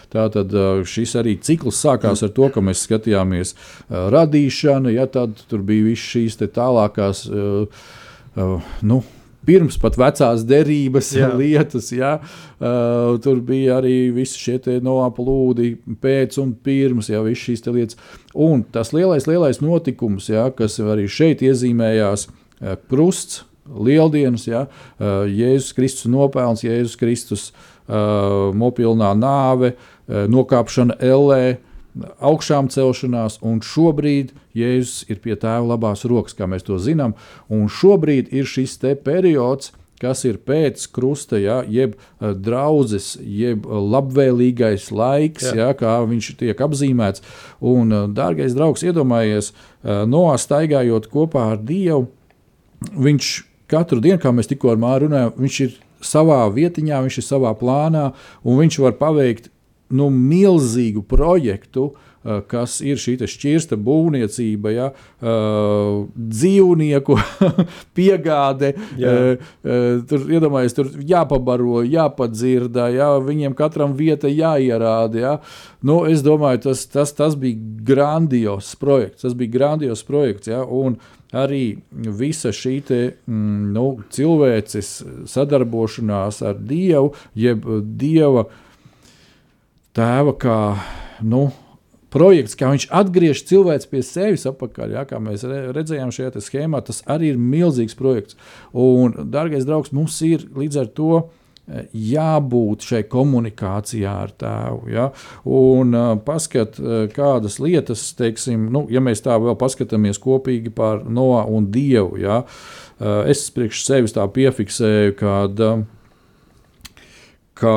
Tātad uh, šis arī cikls sākās ar to, ka mēs skatījāmies uh, radīšanu, ja tad tur bija visas šīs tālākās. Nu, pirms pat vecās derības jā. (laughs) lietas. Jā. Uh, tur bija arī visi šie noplūdi, pēc un pirms, jau visas šīs lietas. Un tas lielais, lielais notikums, jā, kas arī šeit iezīmējās, uh, krusts, lieldienas, jā, uh, Jēzus Kristus nopelns, Jēzus Kristus uh, mopilnā nāve, uh, nokāpšana ellē. Augšām celšanās, un šobrīd Jēzus ir pie tēva labās rokas, kā mēs to zinām. Un šobrīd ir šis periods, kas ir pēc krusta, ja, jeb uh, draudzes, jeb uh, labvēlīgais laiks, Jā. ja, kā viņš tiek apzīmēts. Un, uh, dārgais draugs, iedomājies, noastaigājot kopā ar Dievu, viņš katru dienu, kā mēs tikko ar Māru runājām, viņš ir savā vietiņā, viņš ir savā plānā, un viņš var paveikt nu, milzīgu projektu, uh, kas ir šī šķirsta būvniecība, ja, uh, dzīvnieku (laughs) piegāde. Jā. Uh, tur iedomājieties, tur jāpabaro, jāpadzirda, ja, viņiem katram vieta jāierāda. Ja. Nu, es domāju, tas, tas, tas bija grandios projekts. Tas bija grandios projekts. Ja, arī visa šī te, mm, nu, cilvēces sadarbošanās ar Dievu, jeb Dieva uh, tēva kā nu, projekts, kā viņš atgriež cilvēku pie sevis atpakaļ. Ja, kā mēs redzējām šajā schēmā, tas arī ir milzīgs projekts. Un, dārgais draugs, mums ir līdz ar to eh, jābūt šai komunikācijā ar tēvu. Ja? Un uh, paskat, uh, kādas lietas, teiksim, nu, ja mēs tā vēl paskatāmies kopīgi par Noā un Dievu, ja? uh, es priekš sevis tā piefiksēju, kad, uh, ka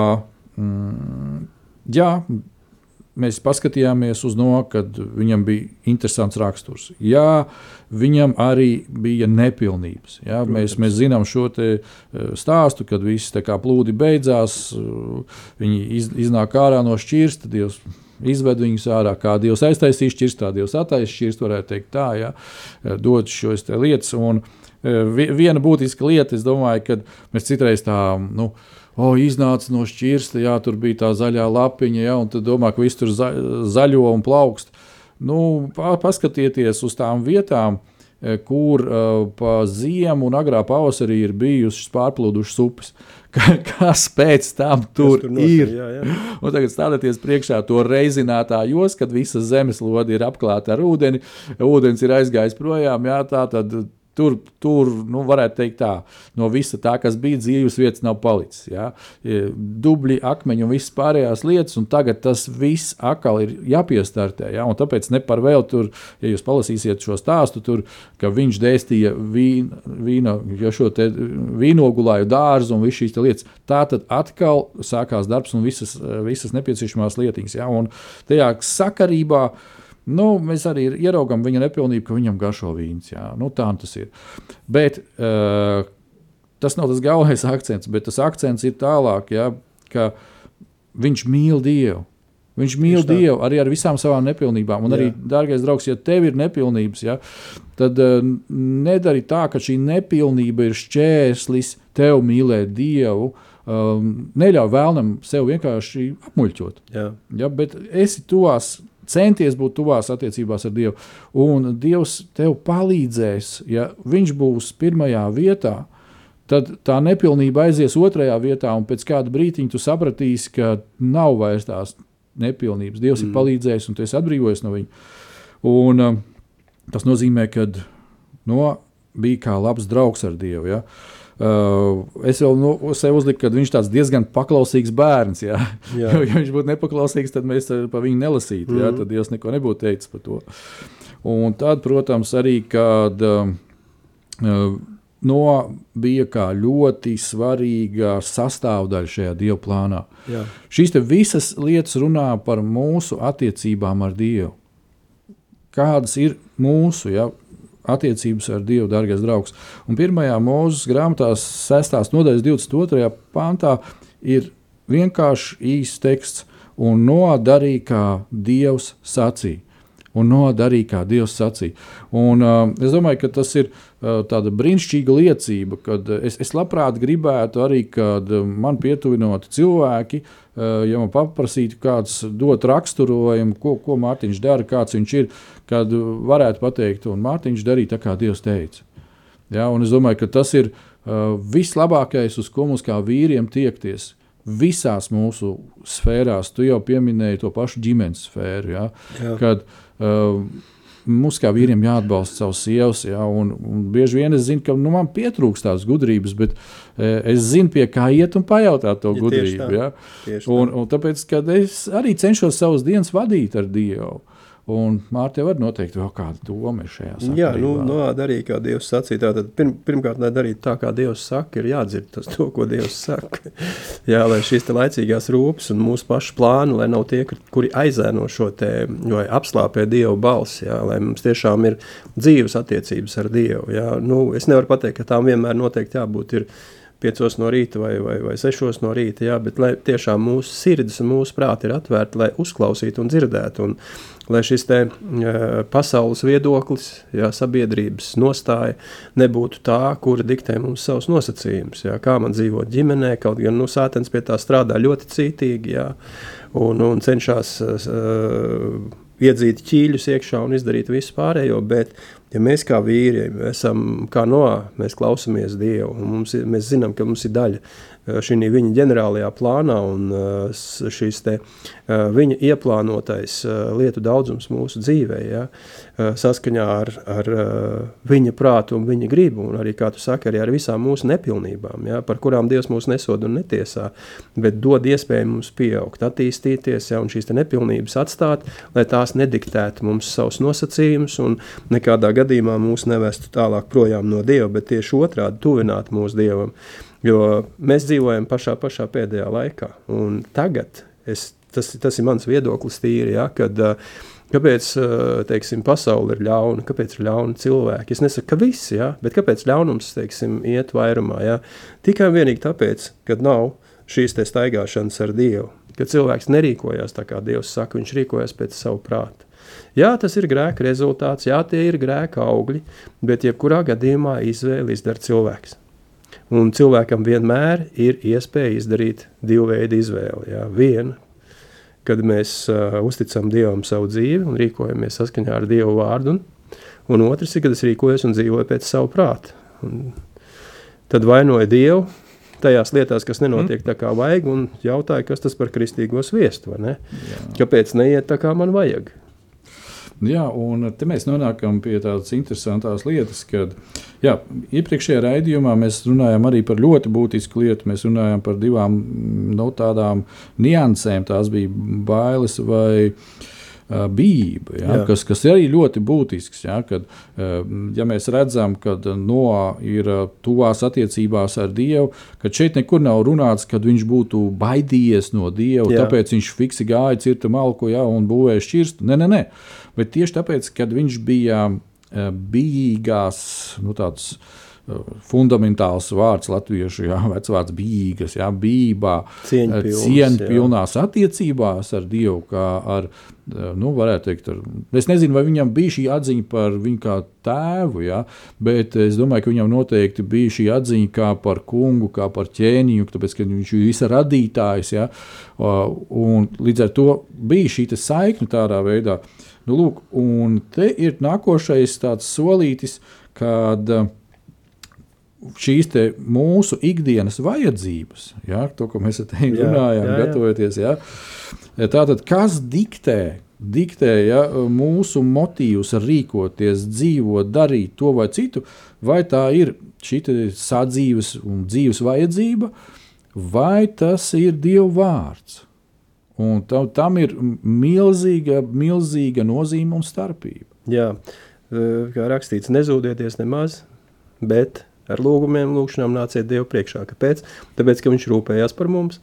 mm, jā, mēs paskatījāmies uz no, kad viņam bija interesants raksturs. Jā, viņam arī bija nepilnības. Jā, mēs, mēs zinām šo e, stāstu, kad viss plūdi beidzās, e, viņi iz, iznāk ārā no šķirsta. Dievs izved viņus ārā, kā Dievs aiztaisīs šķirst, tā Dievs attaisīs šķirst, varētu teikt tā, jā, e, dod šos lietas. Un viena būtiska lieta, es domāju, kad mēs citreiz tā, nu, oh, iznāca no šķirsta, jā, tur bija tā zaļā lapiņa, jā, un tad domā, ka viss tur za, zaļo un plaukst. Nu, paskatieties uz tām vietām, e, kur uh, pa ziemu un agrā pavasarī ir bijušas pārplūdušas upes. (laughs) Kas pēc tam tur, tur notiek, ir? Jā, jā. (laughs) Un tagad stādieties priekšā to reizinātā jos, kad visa zemeslode ir apklāta ar ūdeni, ūdens ir aizgājis projām. Jā, tā tad Tur, tur nu, varētu teikt, tā, no visa tā, kas bija dzīves vietas, nav palicis. Ja? Dubļi, akmeņi un visas pārējās lietas, un tagad tas viss atkal ir jāpiestartē. Ja? Un tāpēc ne par vēl tur, ja jūs palasīsiet šo stāstu, tur, ka viņš dēstīja vīna, vīna, ja šo vīnogulāju dārzu un visas šīs lietas. Tā tad atkal sākās darbs un visas, visas nepieciešamās lietiņas. Ja? Un tajā sakarībā Nu, mēs arī ieraugām viņa nepilnību, ka viņam garšo vīns. Jā. Nu, tā tas ir. Bet uh, tas nav tas galvenais (laughs) akcents, bet tas akcents ir tālāk, jā, ka viņš mīl Dievu. Viņš mīl tā. Dievu arī ar visām savām nepilnībām. Un Jā. arī, dārgais draugs, ja tev ir nepilnības, ja, tad uh, nedari tā, ka šī nepilnība ir šķērslis tev mīlēt Dievu. Um, neļauj vēlnam sev vienkārši apmuļķot. Jā. Ja, bet esi tuvās, centies būt tuvās attiecībās ar Dievu. Un Dievs tev palīdzēs, ja Viņš būs pirmajā vietā. Tad tā nepilnība aizies otrajā vietā, un pēc kāda brīdiņa tu sapratīsi, ka nav vairs tās nepilnības. Dievs mm. ir palīdzējis, un tu esi atbrīvojies no viņa. Un, um, tas nozīmē, ka no, bija kā labs draugs ar Dievu. Ja? Uh, es jau nu, sev uzliku, ka viņš ir diezgan paklausīgs bērns. Ja? Jā. (laughs) Jo, ja viņš būtu nepaklausīgs, tad mēs par viņu nelasītu. Mm. Ja? Tad Dievs neko nebūtu teicis par to. Un tad, protams, arī kad uh, uh, no bija kā ļoti svarīga sastāvdaļa šajā Dieva plānā. Jā. Šīs visas lietas runā par mūsu attiecībām ar Dievu. Kādas ir mūsu ja, attiecības ar Dievu, dārgais draugs? Un pirmajā mūža grāmatā, 6. nodaļas 22. pantā, ir vienkārši īsts teksts, un nodarīja, kā Dievs sacīja. Un nodarīja, kā Dievs sacīja. Un, uh, es domāju, ka tas ir tāda brīnišķīga liecība, kad uh, es, es labprāt gribētu arī, kad uh, man pietuvinot cilvēki, ja man paprasītu kāds dot raksturojumu, ko, ko Mārtiņš dara, kāds viņš ir, kad varētu pateikt, un Mārtiņš darīja tā, kā Dievs teica. Ja, es domāju, ka tas ir vislabākais, uz ko mums kā vīriem tiekties. Visās mūsu sfērās, tu jau pieminēji to pašu ģimenes sfēru. Ja, Jā. kad uh, mums kā vīriem jāatbalsta savas sievas, ja, un, un bieži vien es zinu, ka nu, man pietrūkst tās gudrības, bet uh, es zinu, pie kā iet un pajautāt to Ja, tieši gudrību. tā. Ja. Tieši tā. Un, un tāpēc, kad es arī cenšos savas dienas vadīt ar Dievu. Un Mārtiņa var noteikti vēl kāda doma šajā sakarībā. Jā, nu, no, darīja, kā Dievs sacīja. Tātad, pirm, pirmkārt, lai darītu tā, kā Dievs saka, ir jādzird tas, to, ko Dievs saka. (laughs) Jā, lai šīs laicīgās rūpes un mūsu pašu plāni, lai nav tie, kuri aizēno šo te, vai apslāpē Dievu balsi, jā, lai mums tiešām ir dzīves attiecības ar Dievu. Jā. Nu, es nevaru pateikt, ka tām vienmēr noteikti jābūt ir piecos no rīta vai, vai, vai sešos no rīta, jā, bet lai tiešām mūsu sirds un mūsu prāti ir atvērti, lai uzklausītu un dzirdētu. Un, lai šis te, uh, pasaules viedoklis, jā, sabiedrības nostāja nebūtu tā, kura diktē mums savus nosacījumus. Jā, kā man dzīvot ģimenē, kaut gan nu, sātens pie tā strādā ļoti cītīgi jā, un, un cenšas uh, iedzīt ķīļus iekšā un izdarīt visu pārējo. Bet, ja mēs kā vīri esam kā no, mēs klausāmies Dievu, un ir, mēs zinām, ka mums ir daļa šī viņa ģenerālajā plānā un uh, s- šīs te, uh, viņa ieplānotais uh, lietu daudzums mūsu dzīvē, ja, uh, saskaņā ar, ar uh, viņa prātu un viņa gribu, un arī, kā tu saki, arī ar visām mūsu nepilnībām, ja, par kurām Dievs mūs nesod un netiesā, bet dod iespēju mums pieaugt, attīstīties, ja, un šīs nepilnības atstāt, lai tās nediktētu mums savus nosacījumus un nekādā gadījumā mūs nevestu tālāk projām no Dieva, bet tieši otrādi tuvināt mūsu Dievam. Jo mēs dzīvojam pašā, pašā pēdējā laikā. Un tagad, es, tas, tas ir mans viedoklis, tīri, ja, kad, uh, kāpēc uh, teiksim, pasaule ir ļauna, kāpēc ir ļauni cilvēki. Es nesaku, ka visi, ja, bet kāpēc ļaunums teiksim, iet vairumā. Ja? Tikai un vienīgi tāpēc, ka nav šīs staigāšanas ar Dievu. Kad cilvēks nerīkojās tā, kā Dievs saka, viņš rīkojas pēc savu prātu. Jā, tas ir grēka rezultāts, jā, tie ir grēka augļi, bet jebkurā gadījumā izvēli izdara cilvēks. Un cilvēkam vienmēr ir iespēja izdarīt divu veidu izvēli. Jā. Viena, kad mēs uh, uzticam Dievam savu dzīvi un rīkojamies saskaņā ar Dievu vārdu, un, un otrs ir, kad es rīkojos un dzīvoju pēc savu prātu. Un tad vainoju Dievu tajās lietās, kas nenotiek tā kā vajag, un jautāju, kas tas par kristīgo sviestu, vai ne? Kāpēc neiet tā, kā man vajag? Jā, un te mēs nonākam pie tādas interesantas lietas, kad jā, iepriekšējā raidījumā mēs runājām arī par ļoti būtisku lietu. Mēs runājām par divām no tādām niansēm. Tās bija bailes vai uh, bijība, ja, Jā. kas, kas ir arī ļoti būtisks. Ja, kad, uh, ja mēs redzam, ka Noā ir uh, tuvās attiecībās ar Dievu, kad šeit nekur nav runāts, ka viņš būtu baidījies no Dieva, Jā. tāpēc viņš fiksi gāja cirta malku ja, un būvēja šķirstu. Nē, nē, nē. Bet tieši tāpēc, kad viņš bija uh, bijīgās, nu, tāds, fundamentāls vārds latviešu, jā, vecvārds bīgas, jā, bībā, Cieņpilns, cieņpilnās attiecībās ar Dievu, kā ar, nu, varētu teikt, ar, es nezinu, vai viņam bija šī atziņa par viņu kā tēvu, jā, bet es domāju, ka viņam noteikti bija šī atziņa kā par kungu, kā par ķēniņu, tāpēc, ka viņš ir visa radītājs, jā, un līdz ar to bija šī saikne tādā veidā. Nu, lūk, un te ir nākošais tāds solītis, kad uh, šīs mūsu ikdienas vajadzības, ja, to, ko mēs te runājām, jā, jā, jā. gatavoties. Ja, tātad, kas diktē, diktē ja, mūsu motīvus rīkoties, dzīvot, darīt to vai citu, vai tā ir šī sadzīves un dzīves vajadzība, vai tas ir Dieva vārds. Un tam, tam ir milzīga, milzīga nozīme un starpība. Jā, kā rakstīts, nezūdieties nemaz, bet ar lūgumiem, lūgšanām nāciet Dievu priekšā. Kāpēc? Tāpēc, ka Viņš rūpējās par mums.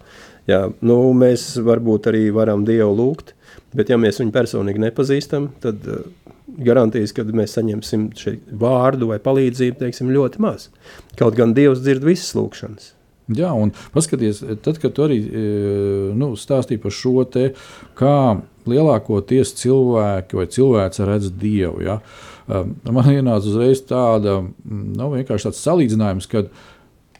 Jā, nu, mēs varbūt arī varam Dievu lūgt, bet ja mēs viņu personīgi nepazīstam, tad uh, garantijas, ka mēs saņemsim vārdu vai palīdzību, teiksim, ļoti maz. Kaut gan Dievs dzird visas lūgšanas. Jā, un paskatieties, tad, kad tu arī e, nu, stāstīji par šo te, kā lielākoties cilvēki vai cilvēks redz Dievu. Ja? Uh, man ienāca uzreiz tāda, nu, vienkārši tāds salīdzinājums, kad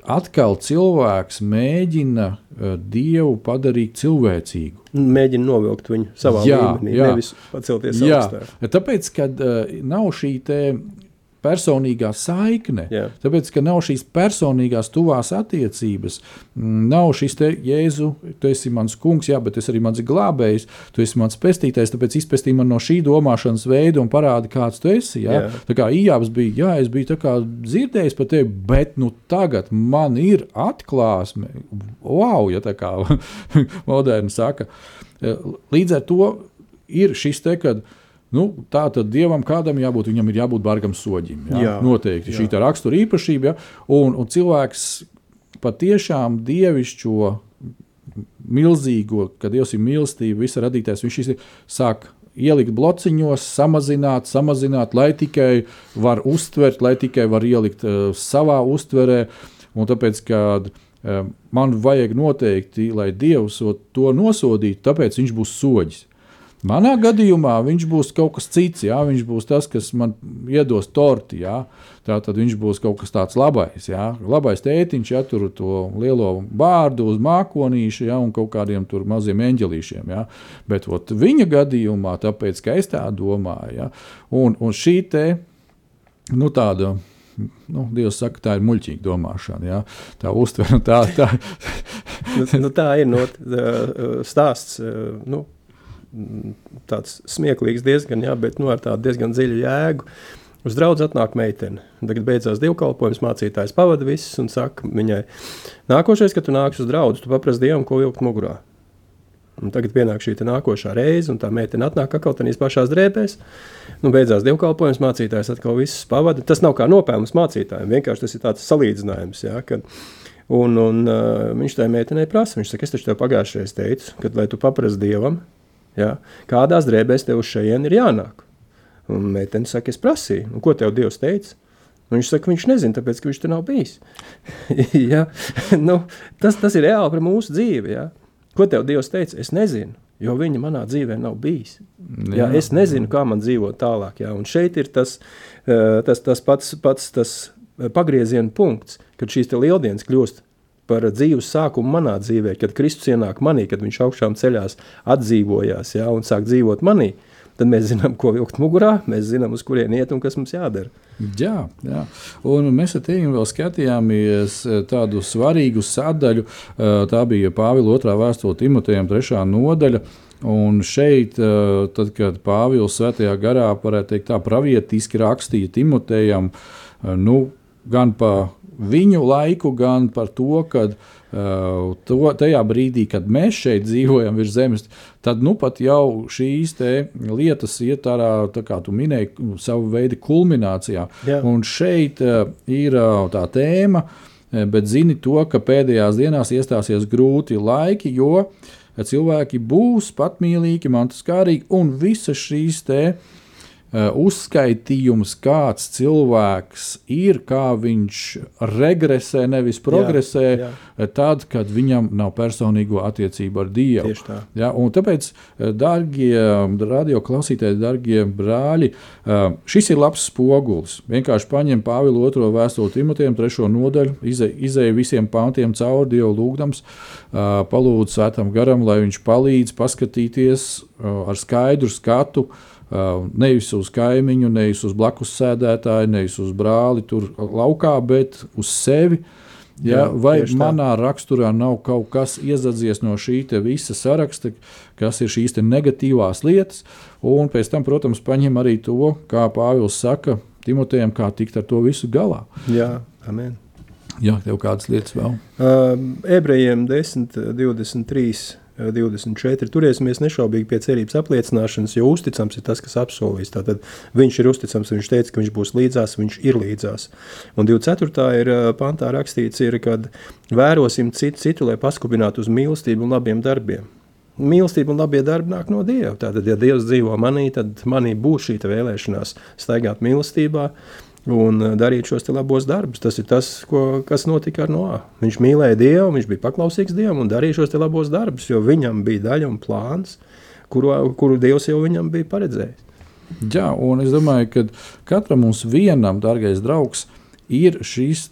atkal cilvēks mēģina uh, Dievu padarīt cilvēcīgu. Mēģina novilkt viņu savā jā, līmenī, jā. nevis pacelties jā. augstāk. Tāpēc, kad uh, nav šī personīgā saikne. Jā. Tāpēc, ka nav šīs personīgās tuvās attiecības, mm, nav šis te Jēzu, tu esi mans kungs, jā, bet es arī mans glābējs, tu esi mans pestītājs, tāpēc izpestī man no šī domāšanas veida un parādi, kāds tu esi. Jā. Jā. Tā kā Ījāps bija, jā, es biju dzirdējis par tevi, bet nu tagad man ir atklāsme. Wow, ja tā kā (laughs) moderni saka. Līdz ar to ir šis te, kad Nu, tā tad dievam kādam jābūt, viņam ir jābūt bargam soģim. Jā? Jā, Noteikti jā. šī ir rakstura īpašība. Ja? Un, un cilvēks patiešām dievišķo, milzīgo, kad Dievs ir mīlestība, visa radītājs, viņš sāk ielikt blociņos, samazināt, samazināt, lai tikai var uztvert, lai tikai var ielikt uh, savā uztverē. Un tāpēc, kad uh, man vajag noteikti, lai Dievs to nosodītu, tāpēc viņš būs soģis. Manā gadījumā viņš būs kaut kas cits. Jā, viņš būs tas, kas man iedos torti. Jā. Tā tad viņš būs kaut kas tāds labais. Jā. Labais tētiņš, ja tur to lielo vārdu uz mākonīša jā, un kaut kādiem maziem eņģelīšiem. Jā. Bet ot, viņa gadījumā, tāpēc, ka es tā domāju, jā, un, un šī te, nu, tāda. Nu, Dievs saka, tā ir muļķīga domāšana. Jā. Tā uztver, tā, tā. nu, nu, tā ir not, stāsts. Nu, tāds smieklīgs, diezgan, jā, bet nu, ar tādu diezgan dziļu jēgu. Uz draugu atnāk meitene. Tagad beidzās dievkalpojums, mācītājs pavada visus un saka viņai, nākošais, kad tu nāks uz draugu, tu paprasti dievam, ko vilkt mugurā. Un tagad pienāk šī nākošā reize, un tā meitene atnāk atkal tādās pašās drēbēs. Nu, beidzās dievkalpojums, mācītājs atkal visus pavada. Tas nav kā nopelns mācītājiem, vienkārši tas ir tāds salīdzinājums. Ja, kad, un, un uh, viņš tai meitenei prasa, viņš saka, es taču tev pagājušajā reizē teicu, ka, lai tu paprasti dievam, Ja? Kādās drēbēs tev uz šejienes ir jānāk? Un meitene saka, es prasīju, un ko tev Dievs teica? Un viņš saka, viņš nezina, tāpēc, ka viņš tur nav bijis. (laughs) ja? nu, tas, tas ir reāli par mūsu dzīvi. Ja? Ko tev Dievs teica? Es nezinu, jo viņa manā dzīvē nav bijis. Jā, ja? Es nezinu, kā man dzīvot tālāk. Ja? Un šeit ir tas, eh, tas, tas pats, pats tas pagrieziena punkts, kad šīs lieldienas kļūst par dzīves sākumu manā dzīvē, kad Kristus ienāk manī, kad viņš augšām ceļās atdzīvojās ja, un sāk dzīvot manī. Tad mēs zinām, ko vilkt mugurā, mēs zinām, uz kurien iet un kas mums jādara. Jā, jā. un mēs ar Tīnu vēl skatījāmies eh, tādu svarīgu sadaļu. Eh, tā bija Pāvila otrā vēstule Timotejam, trešā nodaļa. Un šeit, eh, tad, kad Pāvils svētajā garā, varētu teikt, tā pravietiski rakstīja Timotejam, nu, gan pa viņu laiku, gan par to, ka uh, to, tajā brīdī, kad mēs šeit dzīvojam virs zemes, tad nu pat jau šīs lietas iet ārā, tā kā tu minēji, savu veidu kulminācijā. Jā. Un šeit uh, ir uh, tā tēma, uh, bet zini to, ka pēdējās dienās iestāsies grūti laiki, jo cilvēki būs patmīlīgi, mantaskārīgi un visas šīs uh, uzskaitījums, kāds cilvēks ir, kā viņš regresē, nevis progresē, jā, jā. tad, kad viņam nav personīgo attiecību ar Dievu. Tieši tā. Ja, tāpēc, darbie radioklausītāji, darbie brāļi, šis ir labs spogulis. Vienkārši paņem Pāvilu otro vēstuli Timotejam, trešo nodaļu, izēja visiem pāntiem cauri Dievu lūgdams, palūdz Svētam garam, lai viņš palīdz paskatīties ar skaidru skatu nevis uz kaimiņu, nevis uz blakus sēdētāju, nevis uz brāli tur laukā, bet uz sevi. Ja, Jā, vai manā tā. raksturā nav kaut kas iezadzies no šī visa saraksta, kas ir šīs negatīvās lietas, un pēc tam, protams, paņem arī to, kā Pāvils saka Timotejam, kā tikt ar to visu galā. Jā, amen. Jā, tev kādas lietas vēl? Uh, ebrejiem 10, 23. 24. Turēsimies nešaubīgi pie cerības apliecināšanas, jo uzticams ir tas, kas apsolīs. Tātad viņš ir uzticams, viņš teica, ka viņš būs līdzās, viņš ir līdzās. Un 24. ir pantā rakstīts, ir, kad vērosim citu, citu, lai paskubinātu uz mīlestību un labiem darbiem. Mīlestība un labie darbi nāk no Dieva. Tātad, ja Dievs dzīvo manī, tad manī būs šī vēlēšanās staigāt mīlestībā, un eh, darīt šos labos darbus. Tas ir tas, ko, kas notika ar Noā. Viņš mīlēja Dievu, viņš bija paklausīgs Dievam un darīja šos labos darbus, jo viņam bija daļa un plāns, kuru, kuru Dievs jau viņam bija paredzējis. Jā, un es domāju, ka katram mums vienam, dārgais draugs, ir ir šis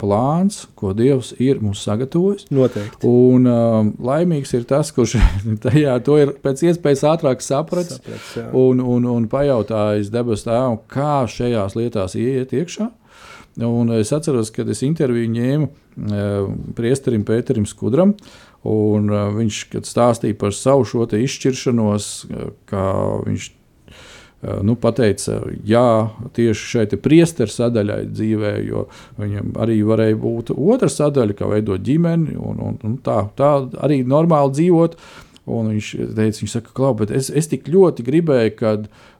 plāns, ko Dievs ir mums sagatavojis. Noteikti. Un um, laimīgs ir tas, kurš (laughs) tajā to ir pēc iespējas ātrāk sapratis Saprats, un, un, un pajautājis debesu tēvam, kā šajās lietās iet iekšā. Un es atceros, kad es interviju ņēmu uh, priesterim Pēterim Skudram, un uh, viņš stāstīja par savu šo izšķiršanos, uh, kā viņš nu, pateica, jā, tieši šai priesteru sadaļai dzīvē, jo viņam arī varēja būt otra sadaļa, kā veidot ģimeni un, un, un tā, tā arī normāli dzīvot. Un viņš teica, viņš saka, Klau, bet es, es tik ļoti gribēju, ka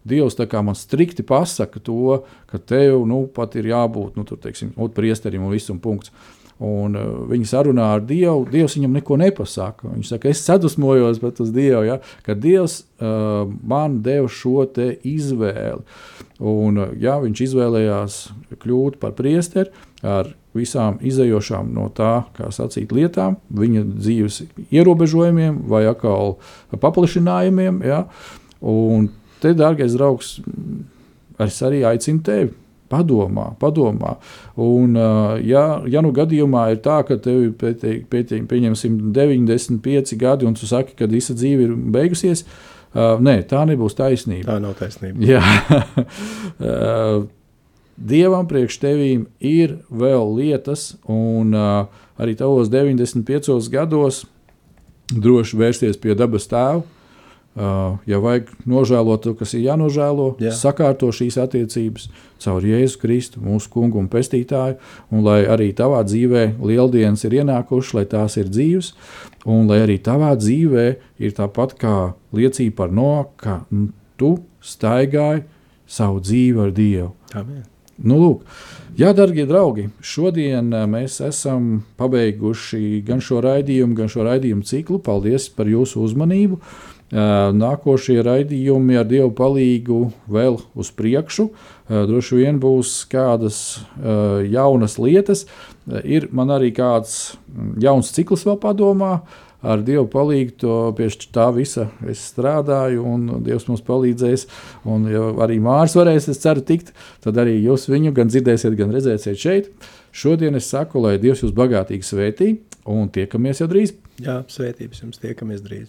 Dievs man strikti pasaka to, ka tev nu, pat ir jābūt nu, tur, teiksim, priesterim un visam punktam. Un, uh, viņi sarunā ar Dievu. Dievs viņam neko nepasaka. Viņš saka, es sadusmojos pat uz Dievu, ja, ka Dievs uh, man deva šo izvēli. Un, uh, ja, viņš izvēlējās kļūt par priesteri ar visām izējošām no tā, kā sacīt, lietām, viņa dzīves ierobežojumiem vai atkal paplašinājumiem. Ja. Un te, dārgais draugs, es arī aicinu tevi Padomā, padomā. Un, ja, ja nu gadījumā ir tā, ka tev ir pieņemsim 95 gadi, un tu saki, ka visa dzīve ir beigusies, nē, tā nebūs taisnība. Tā nav taisnība. Jā. (laughs) Dievam priekš tevīm ir vēl lietas, un arī tavos 95 gados droši vērsties pie dabas tēva Uh, ja vajag nožēlot to, kas ir jānožēlo, Jā. sakārto šīs attiecības caur Jēzu Kristu, mūsu kungu un pestītāju, un lai arī tavā dzīvē lieldienas ir ienākušas, lai tās ir dzīves, un lai arī tavā dzīvē ir tāpat kā liecība par no, ka tu staigāji savu dzīvi ar Dievu. Amen. Nu, lūk, Jā, darbie draugi, šodien mēs esam pabeiguši gan šo raidījumu, gan šo raidījumu ciklu. Paldies par jūsu uzmanību! Uh, Nākošie raidījumi ar Dievu palīgu vēl uz priekšu. Droši vien būs kādas jaunas lietas. Ir man arī kāds jauns cikls vēl padomā. Ar Dievu palīdzību to pie tā visa es strādāju, un Dievs mums palīdzēs. Un, ja arī Mārcis varēs, es ceru, tikt, tad arī jūs viņu gan dzirdēsiet, gan redzēsiet šeit. Šodien es saku, lai Dievs jūs bagātīgi svētī, un tiekamies jau drīz. Jā, svētības jums tiekamies drīz.